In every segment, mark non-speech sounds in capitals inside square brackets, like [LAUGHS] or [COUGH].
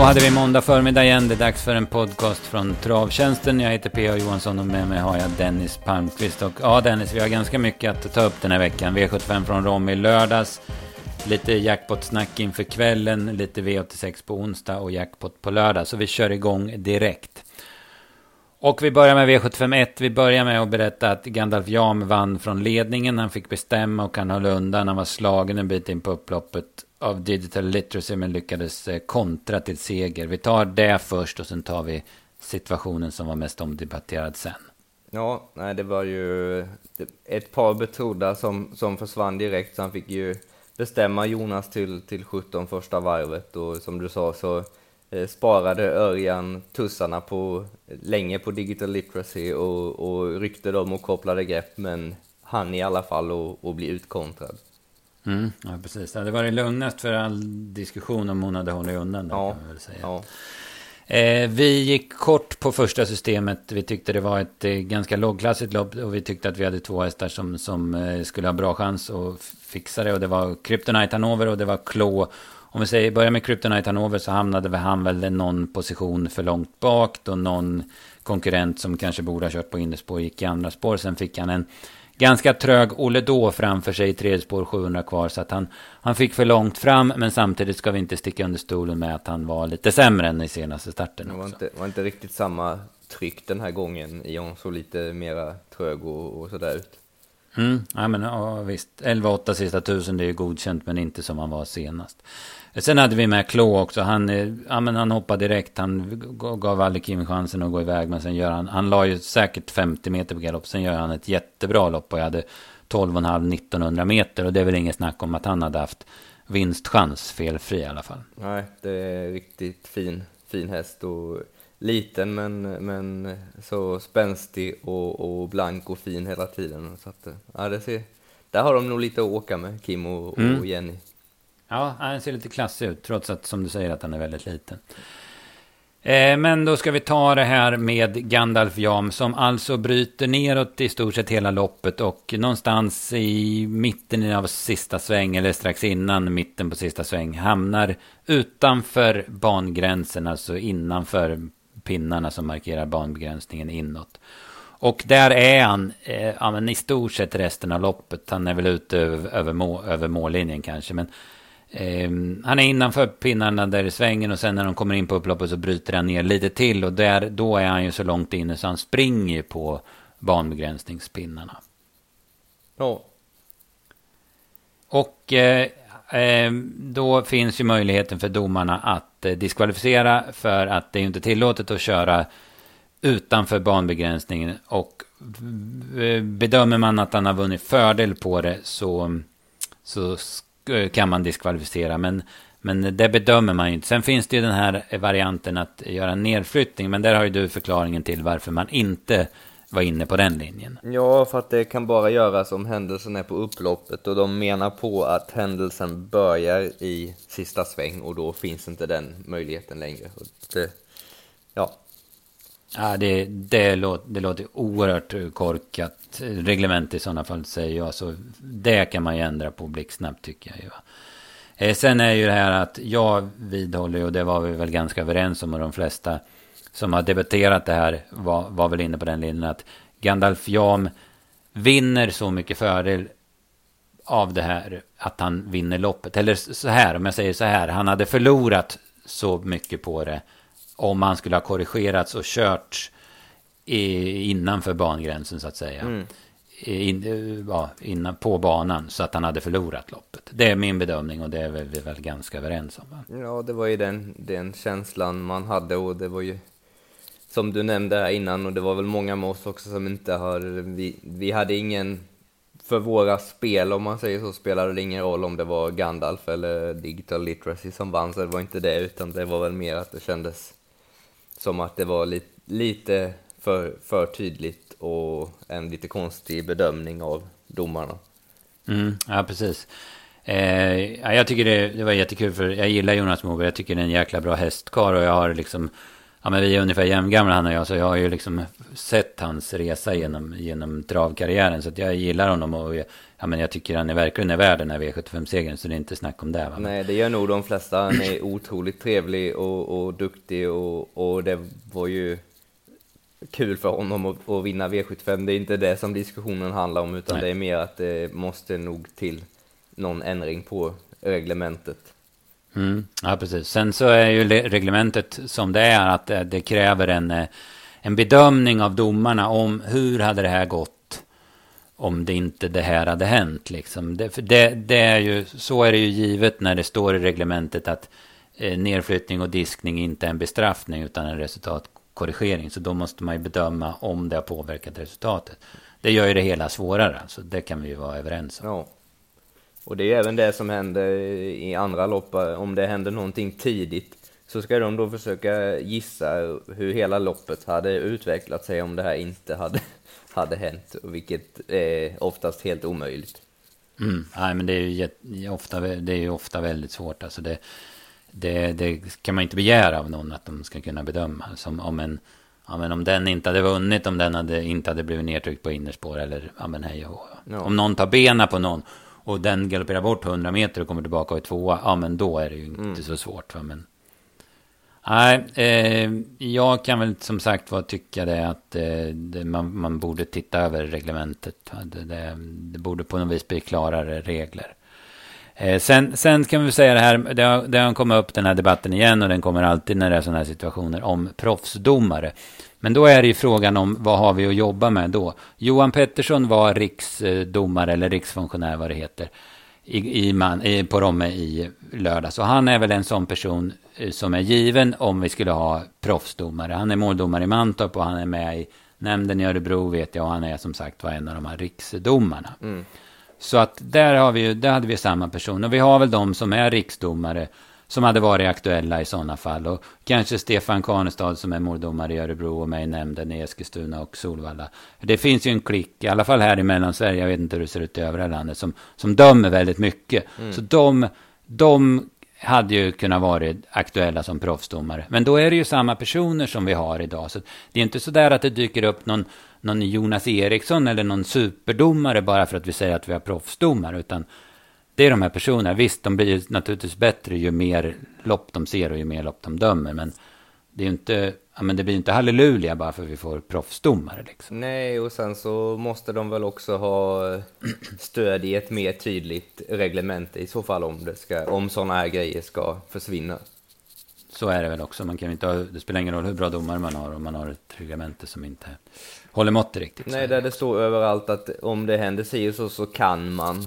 Då hade vi måndag förmiddag igen. Det är dags för en podcast från Travtjänsten. Jag heter P.A. Johansson och med mig har jag Dennis Palmqvist. Och ja, Dennis, vi har ganska mycket att ta upp den här veckan. V75 från Rom i lördags. Lite jackpot-snack inför kvällen, lite V86 på onsdag och jackpot på lördag. Så vi kör igång direkt. Och vi börjar med V751. Vi börjar med att berätta att Gandalf Jam vann från ledningen. Han fick bestämma och han höll undan. Han var slagen en bit in på upploppet av Digital Literacy men lyckades eh, kontra till seger. Vi tar det först och sen tar vi situationen som var mest omdebatterad sen. Ja, nej, det var ju ett par betrodda som, som försvann direkt, så han fick ju bestämma Jonas till, till 17 första varvet och som du sa så eh, sparade Örjan tussarna på, länge på Digital Literacy och, och ryckte dem och kopplade grepp, men han i alla fall och, bli utkontrad. Mm, ja, precis. Det hade varit lugnast för all diskussion om hon hade hållit undan. Då, ja. Ja. Eh, vi gick kort på första systemet. Vi tyckte det var ett eh, ganska lågklassigt lopp. Och vi tyckte att vi hade två hästar som, som eh, skulle ha bra chans att fixa det. Och det var Kryptonite Hanover och det var Klå. Om vi säger, börjar med Kryptonite Hanover så hamnade han väl någon position för långt bak. Då någon konkurrent som kanske borde ha kört på innerspår gick i andra spår. Sen fick han en ganska trög Olle då framför sig i tredje spår 700 kvar. Så att han, han fick för långt fram. Men samtidigt ska vi inte sticka under stolen med att han var lite sämre än i senaste starten. Det var, inte, var inte riktigt samma tryck den här gången. Ion såg lite mera trög och, och sådär ut. Mm, ja men ja, visst. 11-8 sista tusen det är ju godkänt men inte som han var senast. Sen hade vi med Klo också. Han, eh, ja, men han hoppade direkt. Han gav aldrig Kim chansen att gå iväg. Men sen gör han, han la ju säkert 50 meter på galopp. Sen gör han ett jättebra lopp. Och jag hade 12,5 1900 meter. Och det är väl inget snack om att han hade haft vinstchans felfri i alla fall. Nej, det är riktigt fin, fin häst. Och liten men, men så spänstig och, och blank och fin hela tiden. Så att, ja, det ser, där har de nog lite att åka med, Kim och, mm. och Jenny. Ja, han ser lite klassig ut, trots att som du säger att han är väldigt liten. Eh, men då ska vi ta det här med Gandalf Jam som alltså bryter neråt i stort sett hela loppet och någonstans i mitten av sista sväng eller strax innan mitten på sista sväng hamnar utanför bangränsen, alltså innanför pinnarna som markerar banbegränsningen inåt. Och där är han eh, ja, men i stort sett resten av loppet. Han är väl ute över, över, må, över mållinjen kanske. Men eh, han är innanför pinnarna där i svängen och sen när de kommer in på upploppet så bryter han ner lite till. Och där, då är han ju så långt inne så han springer på banbegränsningspinnarna. Ja. Och eh, Ehm, då finns ju möjligheten för domarna att eh, diskvalificera för att det är inte tillåtet att köra utanför banbegränsningen. Och eh, bedömer man att han har vunnit fördel på det så, så eh, kan man diskvalificera. Men, men det bedömer man ju inte. Sen finns det ju den här varianten att göra en nedflyttning. Men där har ju du förklaringen till varför man inte var inne på den linjen. Ja, för att det kan bara göras om händelsen är på upploppet och de menar på att händelsen börjar i sista sväng och då finns inte den möjligheten längre. Det, ja, Ja, det, det, låter, det låter oerhört korkat reglement i sådana fall säger jag. Så det kan man ju ändra på blixtsnabbt tycker jag. Eh, sen är ju det här att jag vidhåller, och det var vi väl ganska överens om, och de flesta som har debatterat det här var, var väl inne på den linjen att Gandalf Jam vinner så mycket fördel av det här att han vinner loppet. Eller så här, om jag säger så här, han hade förlorat så mycket på det om han skulle ha korrigerats och kört i, innanför bangränsen så att säga. Mm. In, ja, innan, på banan så att han hade förlorat loppet. Det är min bedömning och det är vi väl, väl ganska överens om. Va? Ja, det var ju den, den känslan man hade och det var ju som du nämnde här innan och det var väl många med oss också som inte har, vi, vi hade ingen, för våra spel om man säger så spelade det ingen roll om det var Gandalf eller Digital Literacy som vann så det var inte det utan det var väl mer att det kändes som att det var li lite för, för tydligt och en lite konstig bedömning av domarna. Mm, ja, precis. Eh, ja, jag tycker det, det, var jättekul för jag gillar Jonas Moberg. Jag tycker det är en jäkla bra hästkar och jag har liksom ja, men vi är ungefär jämngamla han och jag. Så jag har ju liksom sett hans resa genom, genom travkarriären. Så att jag gillar honom och ja, men jag tycker han är verkligen är värd den här V75-segern. Så det är inte snack om det. Va? Nej, det gör nog de flesta. Han är otroligt trevlig och, och duktig och, och det var ju kul för honom att, att vinna V75. Det är inte det som diskussionen handlar om, utan Nej. det är mer att det måste nog till någon ändring på reglementet. Mm, ja, precis. Sen så är ju reglementet som det är att eh, det kräver en, eh, en bedömning av domarna om hur hade det här gått om det inte det här hade hänt. Liksom. Det, för det, det är ju, så är det ju givet när det står i reglementet att eh, nedflyttning och diskning inte är en bestraffning utan en resultatkorrigering. Så då måste man ju bedöma om det har påverkat resultatet. Det gör ju det hela svårare, så det kan vi ju vara överens om. Ja. Och det är även det som händer i andra lopp. Om det händer någonting tidigt så ska de då försöka gissa hur hela loppet hade utvecklat sig om det här inte hade, [LAUGHS] hade hänt, vilket är oftast helt omöjligt. Mm. Nej, men det är ju ofta, det är ju ofta väldigt svårt. Alltså det, det, det kan man inte begära av någon att de ska kunna bedöma. Som om en, ja, men om den inte hade vunnit, om den hade, inte hade blivit nedtryckt på innerspår eller ja, men hej och, ja. Om någon tar benen på någon och den galopperar bort 100 meter och kommer tillbaka och är tvåa, ja men då är det ju inte mm. så svårt. Va? Men, nej, eh, jag kan väl som sagt vad tycka det att eh, det, man, man borde titta över reglementet. Det, det, det, borde på något vis bli klarare regler. Eh, sen, sen kan vi säga det här, det har, det har kommit upp den här debatten igen och den kommer alltid när det är sådana här situationer om proffsdomare. Men då är det ju frågan om vad har vi att jobba med då? Johan Pettersson var riksdomare eller riksfunktionär vad det heter i, i man, i, på Romme i lördags. Och han är väl en sån person eh, som är given om vi skulle ha proffsdomare. Han är måldomare i Mantorp och han är med i nämnden i Örebro vet jag och han är som sagt var en av de här riksdomarna. Mm. Så att där, har vi där hade vi samma person. Och vi har väl de som är riksdomare som hade varit aktuella i sådana fall. Och kanske Stefan Kanestad som är måldomare i Örebro och mig nämnden i Eskilstuna och Solvalla. Det finns ju en klick, i alla fall här i Mellansverige, jag vet inte hur det ser ut i övriga landet, som, som dömer väldigt mycket. Mm. Så de, de hade ju kunnat vara aktuella som proffsdomare. Men då är det ju samma personer som vi har idag. Så det är inte så där att det dyker upp någon, någon Jonas Eriksson eller någon superdomare bara för att vi säger att vi har proffsdomare. Utan det är de här personerna. Visst, de blir ju naturligtvis bättre ju mer lopp de ser och ju mer lopp de dömer. Men det är ju inte, ja, men det blir inte halleluja bara för att vi får proffsdomare. Liksom. Nej, och sen så måste de väl också ha stöd i ett mer tydligt reglement i så fall om, det ska, om sådana här grejer ska försvinna. Så är det väl också. Man kan inte ha, det spelar ingen roll hur bra domare man har om man har ett reglemente som inte håller måttet riktigt. Nej, där det står överallt att om det händer si så, så kan man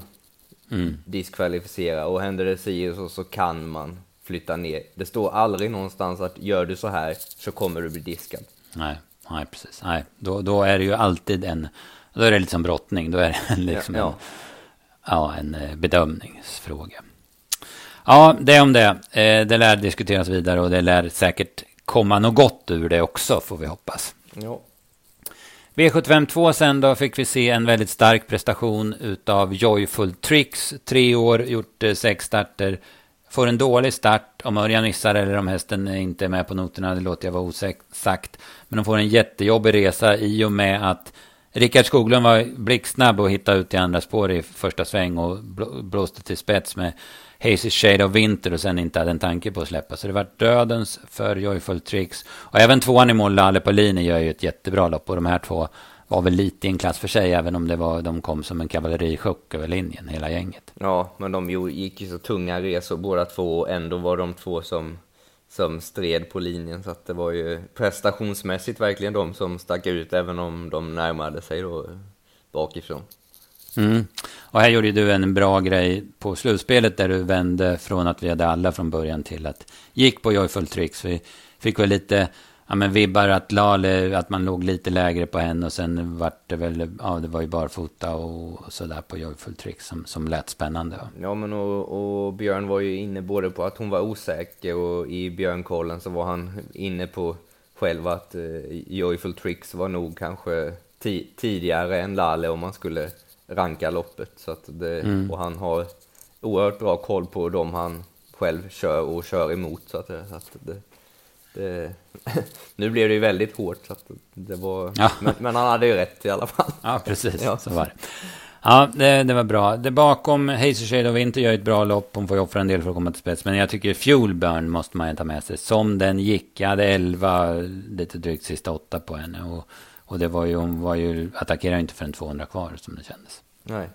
mm. diskvalificera och händer det si så, så kan man flytta ner. Det står aldrig någonstans att gör du så här så kommer du bli diskad. Nej, nej precis. Nej, då, då är det ju alltid en, då är det liksom brottning, då är det [LAUGHS] liksom ja, ja. En, ja, en eh, bedömningsfråga. Ja, det om det. Eh, det lär diskuteras vidare och det lär säkert komma något gott ur det också, får vi hoppas. Ja. V752 sen då fick vi se en väldigt stark prestation utav Joyful Tricks. Tre år, gjort eh, sex starter. Får en dålig start om Örjan missar eller om hästen inte är med på noterna. Det låter jag vara osagt. Men de får en jättejobbig resa i och med att Rickard Skoglund var blixtsnabb och hittade ut i andra spår i första sväng och blåste till spets med Hazy Shade of Winter och sen inte hade en tanke på att släppa. Så det var dödens för Joyful Tricks. Och även tvåan i mål, Lalle Paulini, gör ju ett jättebra lopp. Och de här två var väl lite i en klass för sig, även om det var, de kom som en kavallerichock över linjen, hela gänget. Ja, men de gick ju så tunga resor båda två och ändå var de två som, som stred på linjen. Så att det var ju prestationsmässigt verkligen de som stack ut, även om de närmade sig då bakifrån. Mm. Och här gjorde du en bra grej på slutspelet där du vände från att vi hade alla från början till att gick på Joyful Tricks. Vi fick väl lite ja, men vibbar att Lale, att man låg lite lägre på henne och sen vart det väl, ja det var ju barfota och sådär på Joyful Tricks som, som lät spännande. Va? Ja men och, och, Björn var ju inne både på att hon var osäker och i Björnkollen så var han inne på själv att eh, Joyful Tricks var nog kanske tidigare än Lale om man skulle ranka loppet. Så att det, mm. Och han har oerhört bra koll på dem han själv kör och kör emot. Så att, att det, Det, [LAUGHS] nu blev det ju väldigt hårt, så att det var, Ja. men, men han hade ju rätt i alla fall. Ja, precis. Ja. Så var det. Ja, det, det var bra. Det bakom Hazel Shade of Winter gör ett bra lopp. Hon får ju offra en del för att komma till spets. Men jag tycker Fuelburn måste man ju ta med sig. Som den gick. Jag hade 11, lite drygt sista åtta på henne. Och, och det var ju, hon var ju, attackerade inte förrän 200 kvar som det kändes. Nej.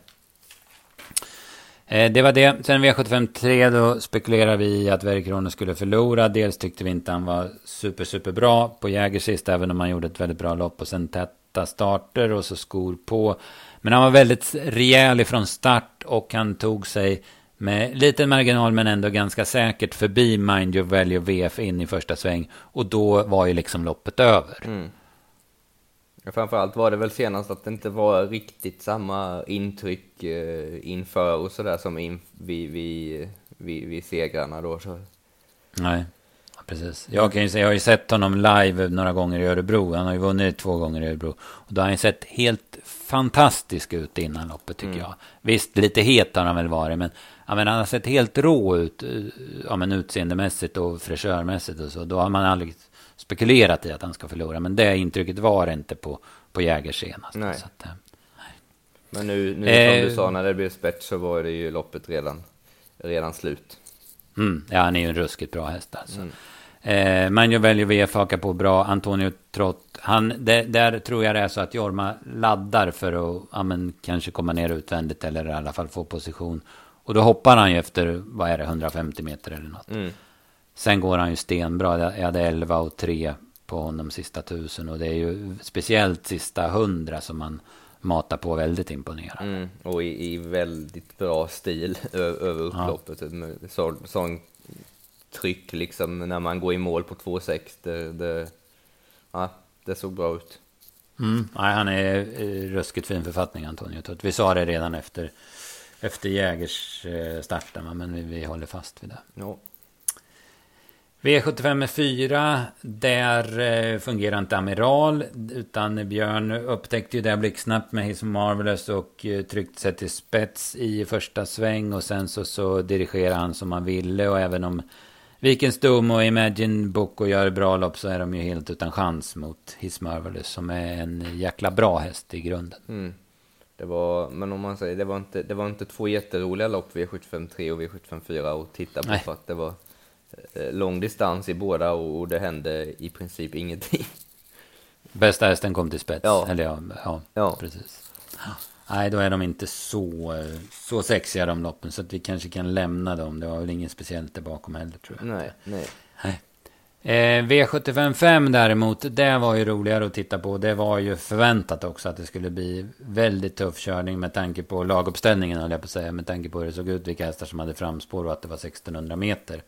Eh, det var det. Sen V75 3 då spekulerade vi i att Verkrone skulle förlora. Dels tyckte vi inte han var super, super bra på Jäger sist. Även om han gjorde ett väldigt bra lopp. Och sen täta starter och så skor på. Men han var väldigt rejäl ifrån start. Och han tog sig med liten marginal men ändå ganska säkert förbi Mind Your Value VF in i första sväng. Och då var ju liksom loppet över. Mm. Ja, Framförallt var det väl senast att det inte var riktigt samma intryck eh, inför och sådär som in, vid, vid, vid, vid segrarna då. Så. Nej, precis. Jag kan ju säga, jag har ju sett honom live några gånger i Örebro. Han har ju vunnit två gånger i Örebro. Och då har han ju sett helt fantastisk ut innan loppet tycker Mm. jag. Visst, lite het har han väl varit, men, ja, men han har sett helt rå ut. eh, Ja, men utseendemässigt och fräschörmässigt och så. Då har man aldrig spekulerat i att han ska förlora. Men det intrycket var det inte på, på Jägers senast. Nej. Att, eh, Men nu, nu Eh. som du sa, när det blev spets så var det ju loppet redan, redan slut. Mm, ja, han är ju en ruskigt bra häst alltså. Eh, Manjo väljer VF hakar på bra. Antonio Trott. Han, det, där tror jag det är så att Jorma laddar för att ja, men, kanske komma ner utvändigt eller i alla fall få position. Och då hoppar han ju efter, vad är det, 150 meter eller något. Mm. Sen går han ju stenbra. Jag hade 11 och 3 på honom sista tusen. Och det är ju speciellt sista 100 som man matar på väldigt imponerande. Mm. Och i, i väldigt bra stil [LAUGHS] över upploppet. Med Så, sån tryck liksom när man går i mål på 2,6. Det, det, ja, det såg bra ut. Mm. Nej, han är i ruskigt fin författning, Antonio. Vi sa det redan efter, efter Jägers eh, starten, va, men vi, vi håller fast vid det. Ja. V75 med 4, där eh, fungerar inte Amiral, utan Björn upptäckte ju det blixtsnabbt med His Marvelous och eh, tryckte sig till spets i första sväng och sen så, så dirigerade han som han ville och även om Vikens Dom och Imagine Book och gör bra lopp så är de ju helt utan chans mot His Marvelous som är en jäkla bra häst i grunden. Mm. Det var, men om man säger, det var inte, det var inte två jätteroliga lopp V75 3 och V75 4 att titta på Nej. för att det var lång distans i båda och, det hände i princip ingenting. [LAUGHS] Bästa hästen kom till spets. Ja. Eller ja, ja, Ja. precis. Nej, då är de inte så, eh, så sexiga de loppen. Så att vi kanske kan lämna dem. Det var väl inget speciellt där bakom heller tror jag. Nej, nej. Nej. Eh, V755 däremot, det var ju roligare att titta på. Det var ju förväntat också att det skulle bli väldigt tuff körning med tanke på laguppställningen, höll jag på att säga. Med tanke på hur det såg ut, vilka hästar som hade framspår och att det var 1600 meter.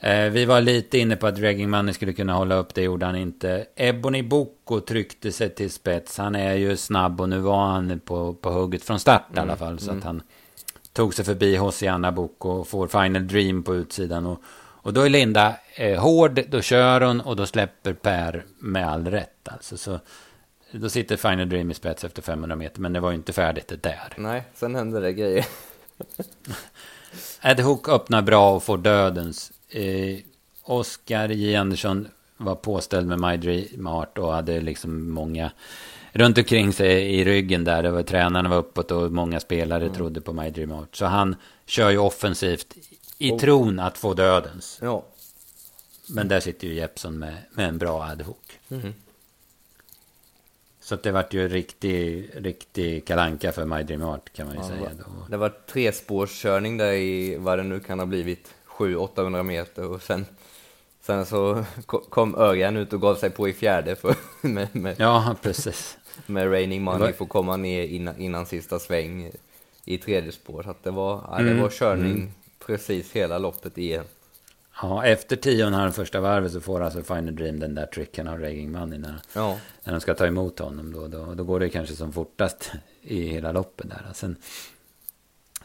Eh, vi var lite inne på att Dragging Money skulle kunna hålla upp, det gjorde han inte. Ebony Boko tryckte sig till spets. Han är ju snabb och nu var han på, på hugget från start i alla fall. Så att han tog sig förbi Hosianna Boko och får Final Dream på utsidan. Och, och då är Linda eh, hård, då kör hon och då släpper Per med all rätt. Alltså, så, då sitter Final Dream i spets efter 500 meter, men det var ju inte färdigt det där. Nej, sen hände det grejer. [LAUGHS] Ed Hook öppnar bra och får dödens. Eh, Oscar J. Andersson var påställd med My Dream Art och hade liksom många runt omkring sig i ryggen där. Det var, tränarna var uppåt och många spelare trodde på My Dream Art. Så han kör ju offensivt i Och- tron att få dödens. Ja. Men där sitter ju Jeppson med, med en bra Ed Hook. Mhm. Så det vart ju riktig, riktig kalanka för My Dream Art kan man ju Ja, säga. Då. Det var trespårskörning där i vad det nu kan ha blivit, 700-800 meter och sen, sen så ko- kom Örjan ut och gav sig på i fjärde för, [LAUGHS] med, med, Ja, precis. med Raining Money var- får komma ner innan, innan sista sväng i tredje spår. Så att det var, ja, det Mm, var körning precis hela loppet igen. Ja, efter tionde första varvet så får alltså Final Dream den där tricken av Raging Money när, Ja, när de ska ta emot honom. Då, då, då går det kanske som fortast i hela loppet där. Sen,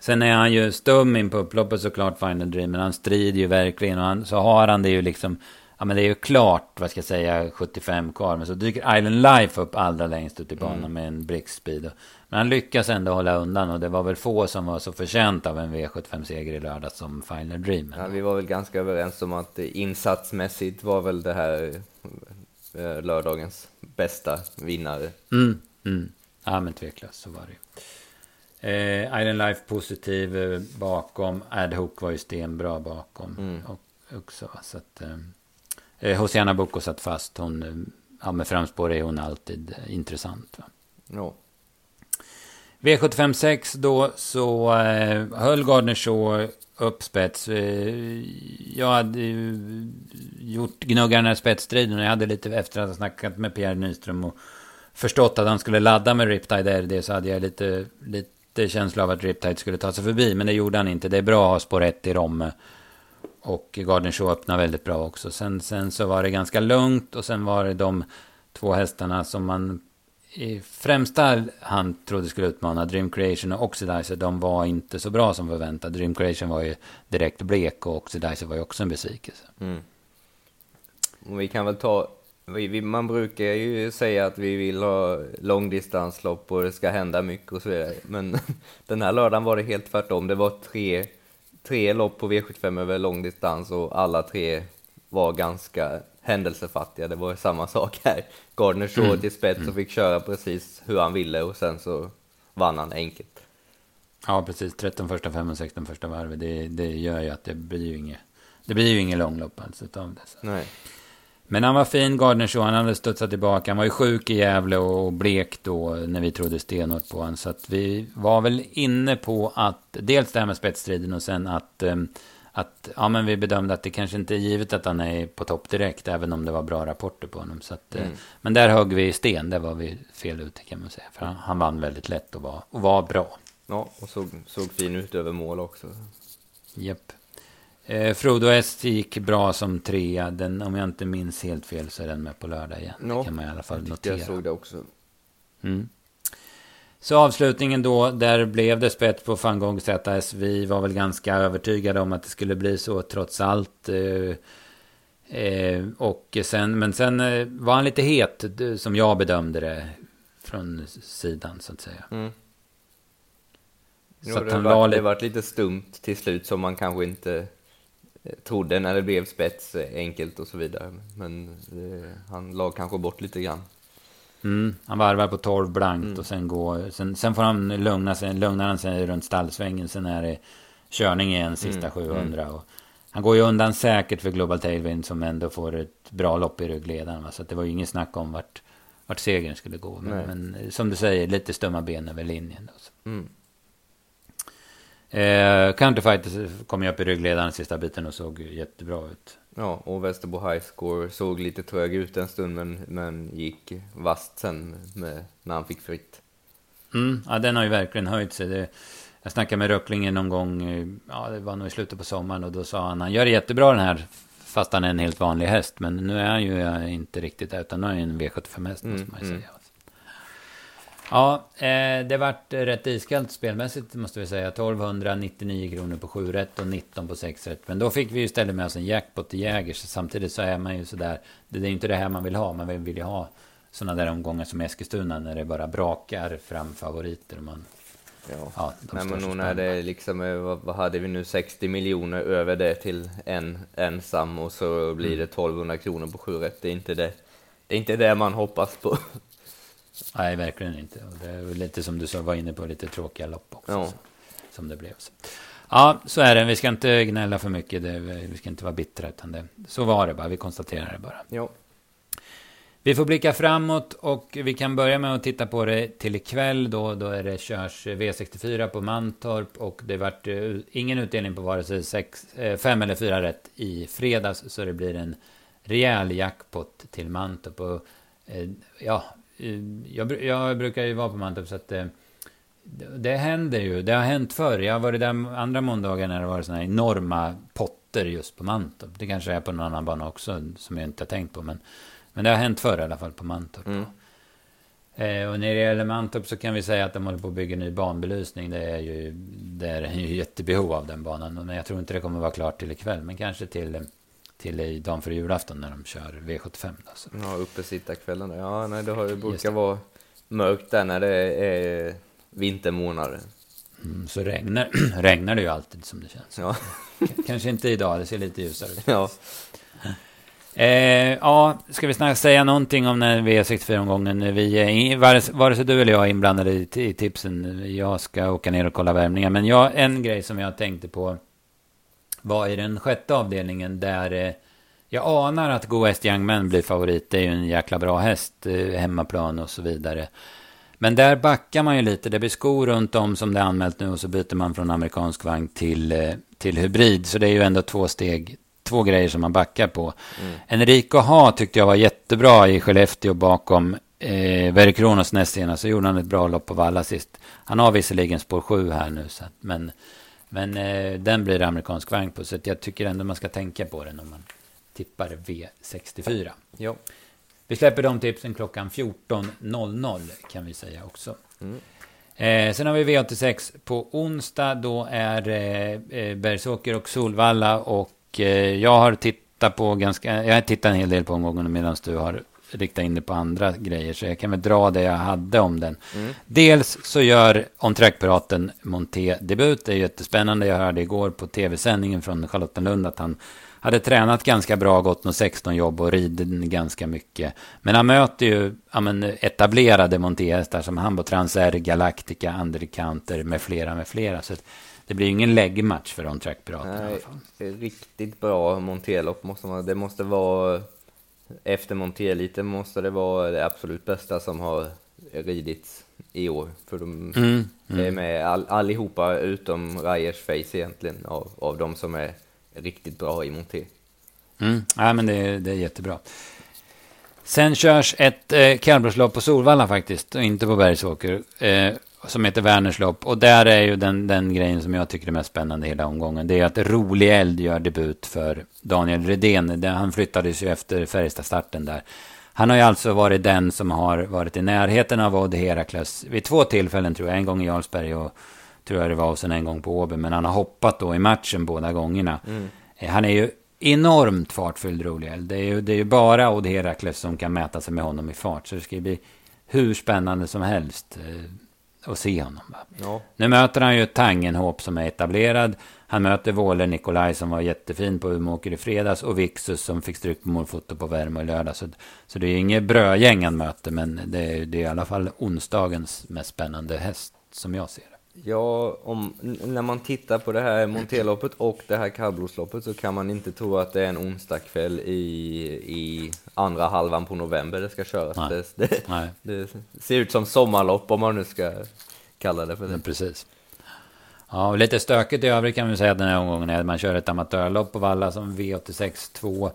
sen är han ju stum in på upploppet såklart, Final Dream. Men han strider ju verkligen. Och han, så har han det ju liksom... Ja men det är ju klart, vad ska jag säga, 75 kvar. Men så dyker Island Life upp allra längst ut i banan med en brickspeed. Och Men han lyckas ändå hålla undan och det var väl få som var så förtjänt av en V75-seger i lördag som Final Dream. Ja, vi var väl ganska överens om att insatsmässigt var väl det här eh, lördagens bästa vinnare. Mm, mm. Ja, men tveklöst så var det ju. Eh, Island Life positiv eh, bakom. Ad var ju stenbra bakom. Mm. Och, också, så att, eh, eh Hosiana Boko satt fast. Hon, eh, ja, med framspår är hon alltid intressant. Va? Ja. V75 6 då så eh, höll Gardner Shaw upp spets. Eh, jag hade ju gjort gnuggarna spetsstriden och jag hade lite efter att ha snackat med Pierre Nyström och förstått att han skulle ladda med Riptide RD så hade jag lite, lite känsla av att Riptide skulle ta sig förbi. Men det gjorde han inte. Det är bra att ha spår 1 i Romme. Och Garden Show öppnade väldigt bra också. Sen, sen så var det ganska lugnt och sen var det de två hästarna som man i främsta hand trodde skulle utmana Dream Creation och Oxidizer. De var inte så bra som förväntat. Dream Creation var ju direkt blek och Oxidizer var ju också en besvikelse. Mm. Vi kan väl ta vi, man brukar ju säga att vi vill ha långdistanslopp och det ska hända mycket och så vidare. Men [LAUGHS] den här lördagen var det helt tvärtom. Det var tre, tre lopp på V75 över långdistans och alla tre var ganska händelsefattiga. Det var samma sak här. Gardner Shaw mm. till spets och mm. fick köra precis hur han ville och sen så vann han enkelt. Ja, precis. 13 första fem och 16 första varvet. Det, det gör ju att det blir ju inget, det blir ju inget långlopp alls utav det. Så. Nej. Men han var fin, Gardner. Han hade studsat tillbaka. Han var ju sjuk i Gävle och blek då när vi trodde stenhårt på honom. Så att vi var väl inne på att dels det här med spetsstriden och sen att, um, att ja, men vi bedömde att det kanske inte är givet att han är på topp direkt, även om det var bra rapporter på honom. Så att, eh, mm. Men där högg vi i sten, där var vi fel ute kan man säga. För han, han vann väldigt lätt och var, och var bra. Ja, och såg, såg fin ut över mål också. Japp. Eh, Frodo S gick bra som trea. Den, om jag inte minns helt fel så är den med på lördag igen. No, det kan man i alla fall notera. Jag såg det också. Mm. Så avslutningen då, där blev det spett på Fangong ZS. Vi var väl ganska övertygade om att det skulle bli så trots allt. Eh, eh, och sen, men sen eh, var han lite het, som jag bedömde det, från sidan så att säga. Mm. Jo, så det, var, det varit lite stumt till slut som man kanske inte trodde när det blev spets enkelt och så vidare. Men det, han la kanske bort lite grann. Mm, han varvar på 12 blankt mm. och sen går... Sen, sen får han lugna sig, lugnar han sig runt stallsvängen. Sen är det körning igen sista mm. 700. Mm. Och han går ju undan säkert för Global Tailwind som ändå får ett bra lopp i ryggledaren. Va? Så det var ju ingen snack om vart, vart segern skulle gå. Men, men, som du säger, lite stumma ben över linjen. Då, mm. Eh, Counterfighter kom ju upp i ryggledaren sista biten och såg jättebra ut. Ja, och Västerbo High Score såg lite trög ut en stund men, men gick vast sen med, när han fick fritt. Mm, ja, den har ju verkligen höjt sig. Det, jag snackade med Röcklingen någon gång, eh, ja det var nog i slutet på sommaren och då sa han, han gör det jättebra den här fast han är en helt vanlig häst. Men nu är han ju inte riktigt där utan nu är han en V75-häst mm, måste man ju mm. säga. Ja, eh, det vart rätt iskallt spelmässigt måste vi säga. 1299 kronor på 7 rätt och 19 på 6 rätt. Men då fick vi ju istället med oss en jackpot i Jägers. Samtidigt så är man ju sådär. Det är inte det här man vill ha. Man vill ju ha sådana där omgångar som Eskilstuna när det bara brakar fram favoriter. Man, ja, ja Nej, men nog när det liksom, vad, vad, hade vi nu, 60 miljoner över det till en ensam och så blir det 1200 kronor på 7 rätt. Det är inte det, det, är inte det man hoppas på. Nej, verkligen inte. Och det är lite som du sa, var inne på, lite tråkiga lopp också. Ja. Så, som det blev. Så. Ja, så är det. Vi ska inte gnälla för mycket. Det, vi ska inte vara bittra, utan det, så var det bara. Vi konstaterar det bara. Ja. Vi får blicka framåt och vi kan börja med att titta på det till ikväll. Då, då är det körs V64 på Mantorp och det vart uh, ingen utdelning på vare sig sex, uh, fem eller fyra rätt i fredags. Så det blir en rejäl jackpot till Mantorp. Och, uh, ja, jag, jag, brukar ju vara på Mantorp så att det, det händer ju. Det har hänt förr. Jag har varit där andra måndagar när det var sådana här enorma potter just på Mantorp. Det kanske är på någon annan bana också som jag inte har tänkt på. Men, men det har hänt förr i alla fall på Mantorp. Mm. Eh, och när det gäller Mantorp så kan vi säga att de håller på att bygga ny banbelysning. Det är ju, det är ju jättebehov av den banan. Men jag tror inte det kommer vara klart till ikväll. Men kanske till till dagen före julafton när de kör V75. Då, så. Ja, uppesittarkvällen. Ja, nej, det, har, det brukar vara mörkt där när det är vintermånader. Mm, så regnar, [CLEARS THROAT] regnar det ju alltid som det känns. Ja. Kanske inte idag, det ser lite ljusare ut. ja. Eh, ja, ska vi snart säga någonting om den V64-omgången? Vi är in, vare, vare sig du eller jag är inblandade i, i tipsen. Jag ska åka ner och kolla värmningar. Men jag, en grej som jag tänkte på var i den sjätte avdelningen där eh, jag anar att Go West Young Men blir favorit. Det är ju en jäkla bra häst, eh, hemmaplan och så vidare. Men där backar man ju lite. Det blir skor runt om som det är anmält nu och så byter man från amerikansk vagn till, eh, till hybrid. Så det är ju ändå två steg, två grejer som man backar på. Mm. Enrico Ha tyckte jag var jättebra i Skellefteå bakom eh, Verre Kronos näst senast. Så gjorde han ett bra lopp på Valla sist. Han har visserligen spår 7 här nu. Så men men eh, den blir det amerikansk vagn på. Så jag tycker ändå man ska tänka på den om man tippar V64. ja. Vi släpper de tipsen klockan 14.00 kan vi säga också. Mm. Eh, sen har vi V86 på onsdag. Då är eh, eh, Bergsåker och Solvalla. Och eh, jag har tittat på ganska... Jag har tittat en hel del på omgången medan du har riktat in det på andra grejer. Så jag kan väl dra det jag hade om den. Mm. Dels så gör On Track-piraten Monté debut. Det är jättespännande. Jag hörde igår på tv-sändningen från Charlottenlund att han hade tränat ganska bra, gått något 16 jobb och ridit ganska mycket. Men han möter ju ja, men, etablerade montéhästar som Hambo Transair, Galactica, Undercounter med flera med flera. Så det blir ju ingen läggmatch för On Track-piraten i alla Nej, fall. det är riktigt bra monterlopp måste man, det måste vara efter monterlite måste det vara det absolut bästa som har ridits i år. För de Mm, är med all, allihopa utom Ryers Face egentligen av, av de som är riktigt bra i monter. Mm. Ja, men det, är- det är jättebra. Sen körs ett eh, kallblodslopp på Solvalla faktiskt, och inte på Bergsåker. Eh, som heter Werners lopp. Och där är ju den, den grejen som jag tycker är mest spännande hela omgången. Det är att Rolig Eld gör debut för Daniel Redén. Han flyttades ju efter Färjestad-starten där. Han har ju alltså varit den som har varit i närheten av Odd Herakles vid två tillfällen tror jag. En gång i Jarlsberg och tror jag det var och sen en gång på Åby. Men han har hoppat då i matchen båda gångerna. Eh, Han är ju enormt fartfylld rolig eld. Det är ju, det är ju bara Odd Herakles som kan mäta sig med honom i fart. Så det ska ju bli hur spännande som helst att se honom. Ja, Nu möter han ju Tangenhop som är etablerad. Han möter Våler Nikolaj som var jättefin på Umeåker i fredags. Och Vixus som fick stryk på målfoto på Värmö i lördag. Så, så det är inget brödgäng han möter. Men det är, det är i alla fall onsdagens mest spännande häst som jag ser. Ja, om, när man tittar på det här monterloppet och det här kallblodsloppet så kan man inte tro att det är en onsdagkväll i, i andra halvan på november det ska köras. Nej. Det, det, Nej. det ser ut som sommarlopp om man nu ska kalla det för det. Men precis. Ja, och lite stökigt i övrigt kan vi säga den här omgången är att man kör ett amatörlopp på Valla som V86 2.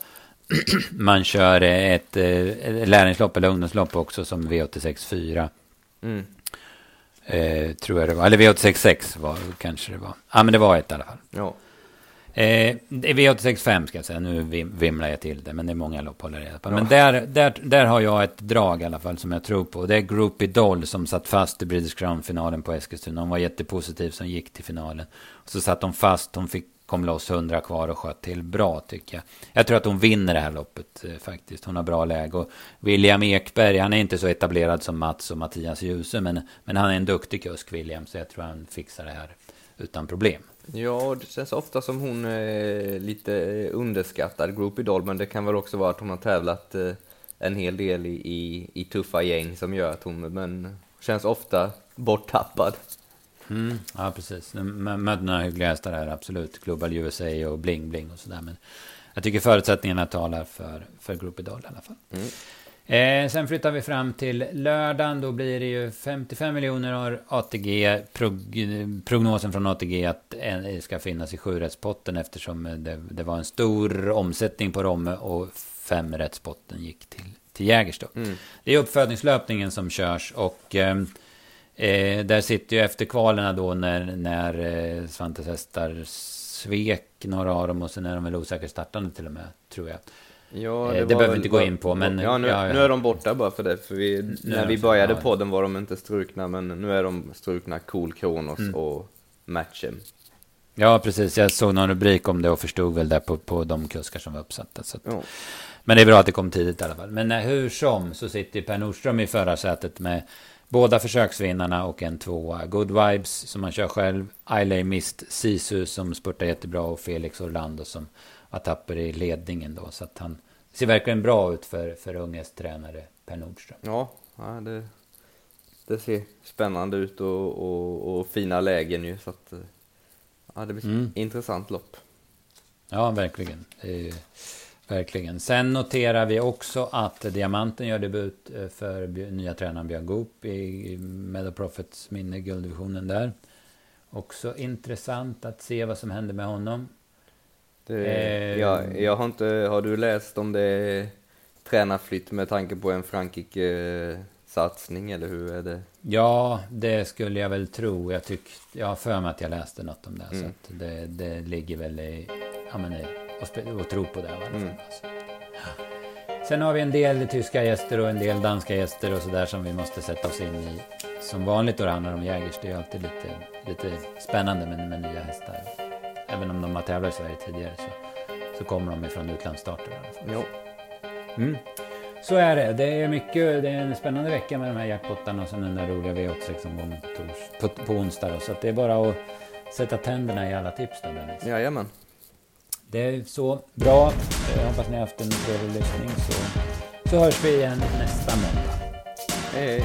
[CLEARS THROAT] Man kör ett, eh, ett lärlingslopp eller ungdomslopp också som V86 4. Mm. Eh, tror jag det var. Eller V86 6 var kanske det var. Ja, men det var ett i alla fall. Ja. Eh, det är V86 5 ska jag säga. Nu vim- vimlar jag till det. Men det är många lopp håller reda på. Men där, där, där har jag ett drag i alla fall som jag tror på. Det är Groupie Doll som satt fast i British Crown-finalen på Eskilstuna. Hon var jättepositiv som gick till finalen. Så satt hon fast. Hon fick, kom loss 100 kvar och sköt till bra tycker jag. Jag tror att hon vinner det här loppet eh, faktiskt. Hon har bra läge. Och William Ekberg, han är inte så etablerad som Mats och Mattias Djuse. Men, men han är en duktig kusk William. Så jag tror han fixar det här utan problem. Ja, det känns ofta som hon är lite eh, underskattad, Groupie Doll, men det kan väl också vara att hon har tävlat en hel del i, i, i tuffa gäng som gör att hon, men känns ofta borttappad. Mm, ja, precis. M- Mött några hyggliga hästar här, absolut. Global USA och Bling Bling och sådär. Men jag tycker förutsättningarna talar för, för Group Idol i alla fall. Mm. Eh, sen flyttar vi fram till lördagen. Då blir det ju 55 miljoner har ATG. Prog, prognosen från ATG att en ska finnas i sjurättspotten eftersom det, det var en stor omsättning på Romme och femrättspotten gick till, till Jägersro. Mm. Det är uppfödningslöpningen som körs och eh, eh, där sitter ju efter kvalerna då när, när eh, Svantes hästar svek några av dem och sen är de väl osäkert startande till och med, tror jag. Ja, Eh, det var behöver vi inte gå in på, men- Ja, nu, ja, nu är de borta bara för det, för vi, Nu är när vi började ja. podden var de inte strukna, men nu är de strukna Cool Kronos Mm. och Matchem. Ja, precis. Jag såg någon rubrik om det och förstod väl det på, på de kuskar som var uppsatta. Så att, Ja. Men det är bra att det kom tidigt i alla fall. Men eh, hur som så sitter Per Nordström i förarsätet med, båda försöksvinnarna och en tvåa. Good Vibes som man kör själv. Ailey Mist Sisu som spurtar jättebra och Felix Orlando som var tapper i ledningen då. Så att han ser verkligen bra ut för, för Unges tränare Per Nordström. Ja, det, det ser spännande ut och, och, och fina lägen ju. Så att, ja, det blir mm. intressant lopp. Ja, verkligen. Verkligen. Sen noterar vi också att Diamanten gör debut eh, för nya tränaren Björn Goop i Meadow Profits minne, gulddivisionen där. Också intressant att se vad som händer med honom. Det, eh, ja, jag har inte, har du läst om det är tränarflytt med tanke på en Frankrike-satsning eller hur är det? Ja, det skulle jag väl tro. Jag, tyck, jag har för mig att jag läste något om det. Mm. Så det, det ligger väl i, ja, men och, och tro på det. Mm. Alltså. Sen har vi en del tyska gäster och en del danska gäster och sådär som vi måste sätta oss in i. Som vanligt då det handlar om Jägers. Det är alltid lite, lite spännande med, med nya hästar. Även om de har tävlat i Sverige tidigare så, så kommer de ifrån utlandsstarter. Jo. Mm. Så är det. Det är mycket. Det är en spännande vecka med de här jackpottarna och sen den där roliga V86-omgången på, på, på onsdag. Då. Så det är bara att sätta tänderna i alla tips då Dennis. Jajamän. Det är så bra. Jag hoppas ni har haft en trevlig lyssning så, så hörs vi igen nästa måndag. Hej hej.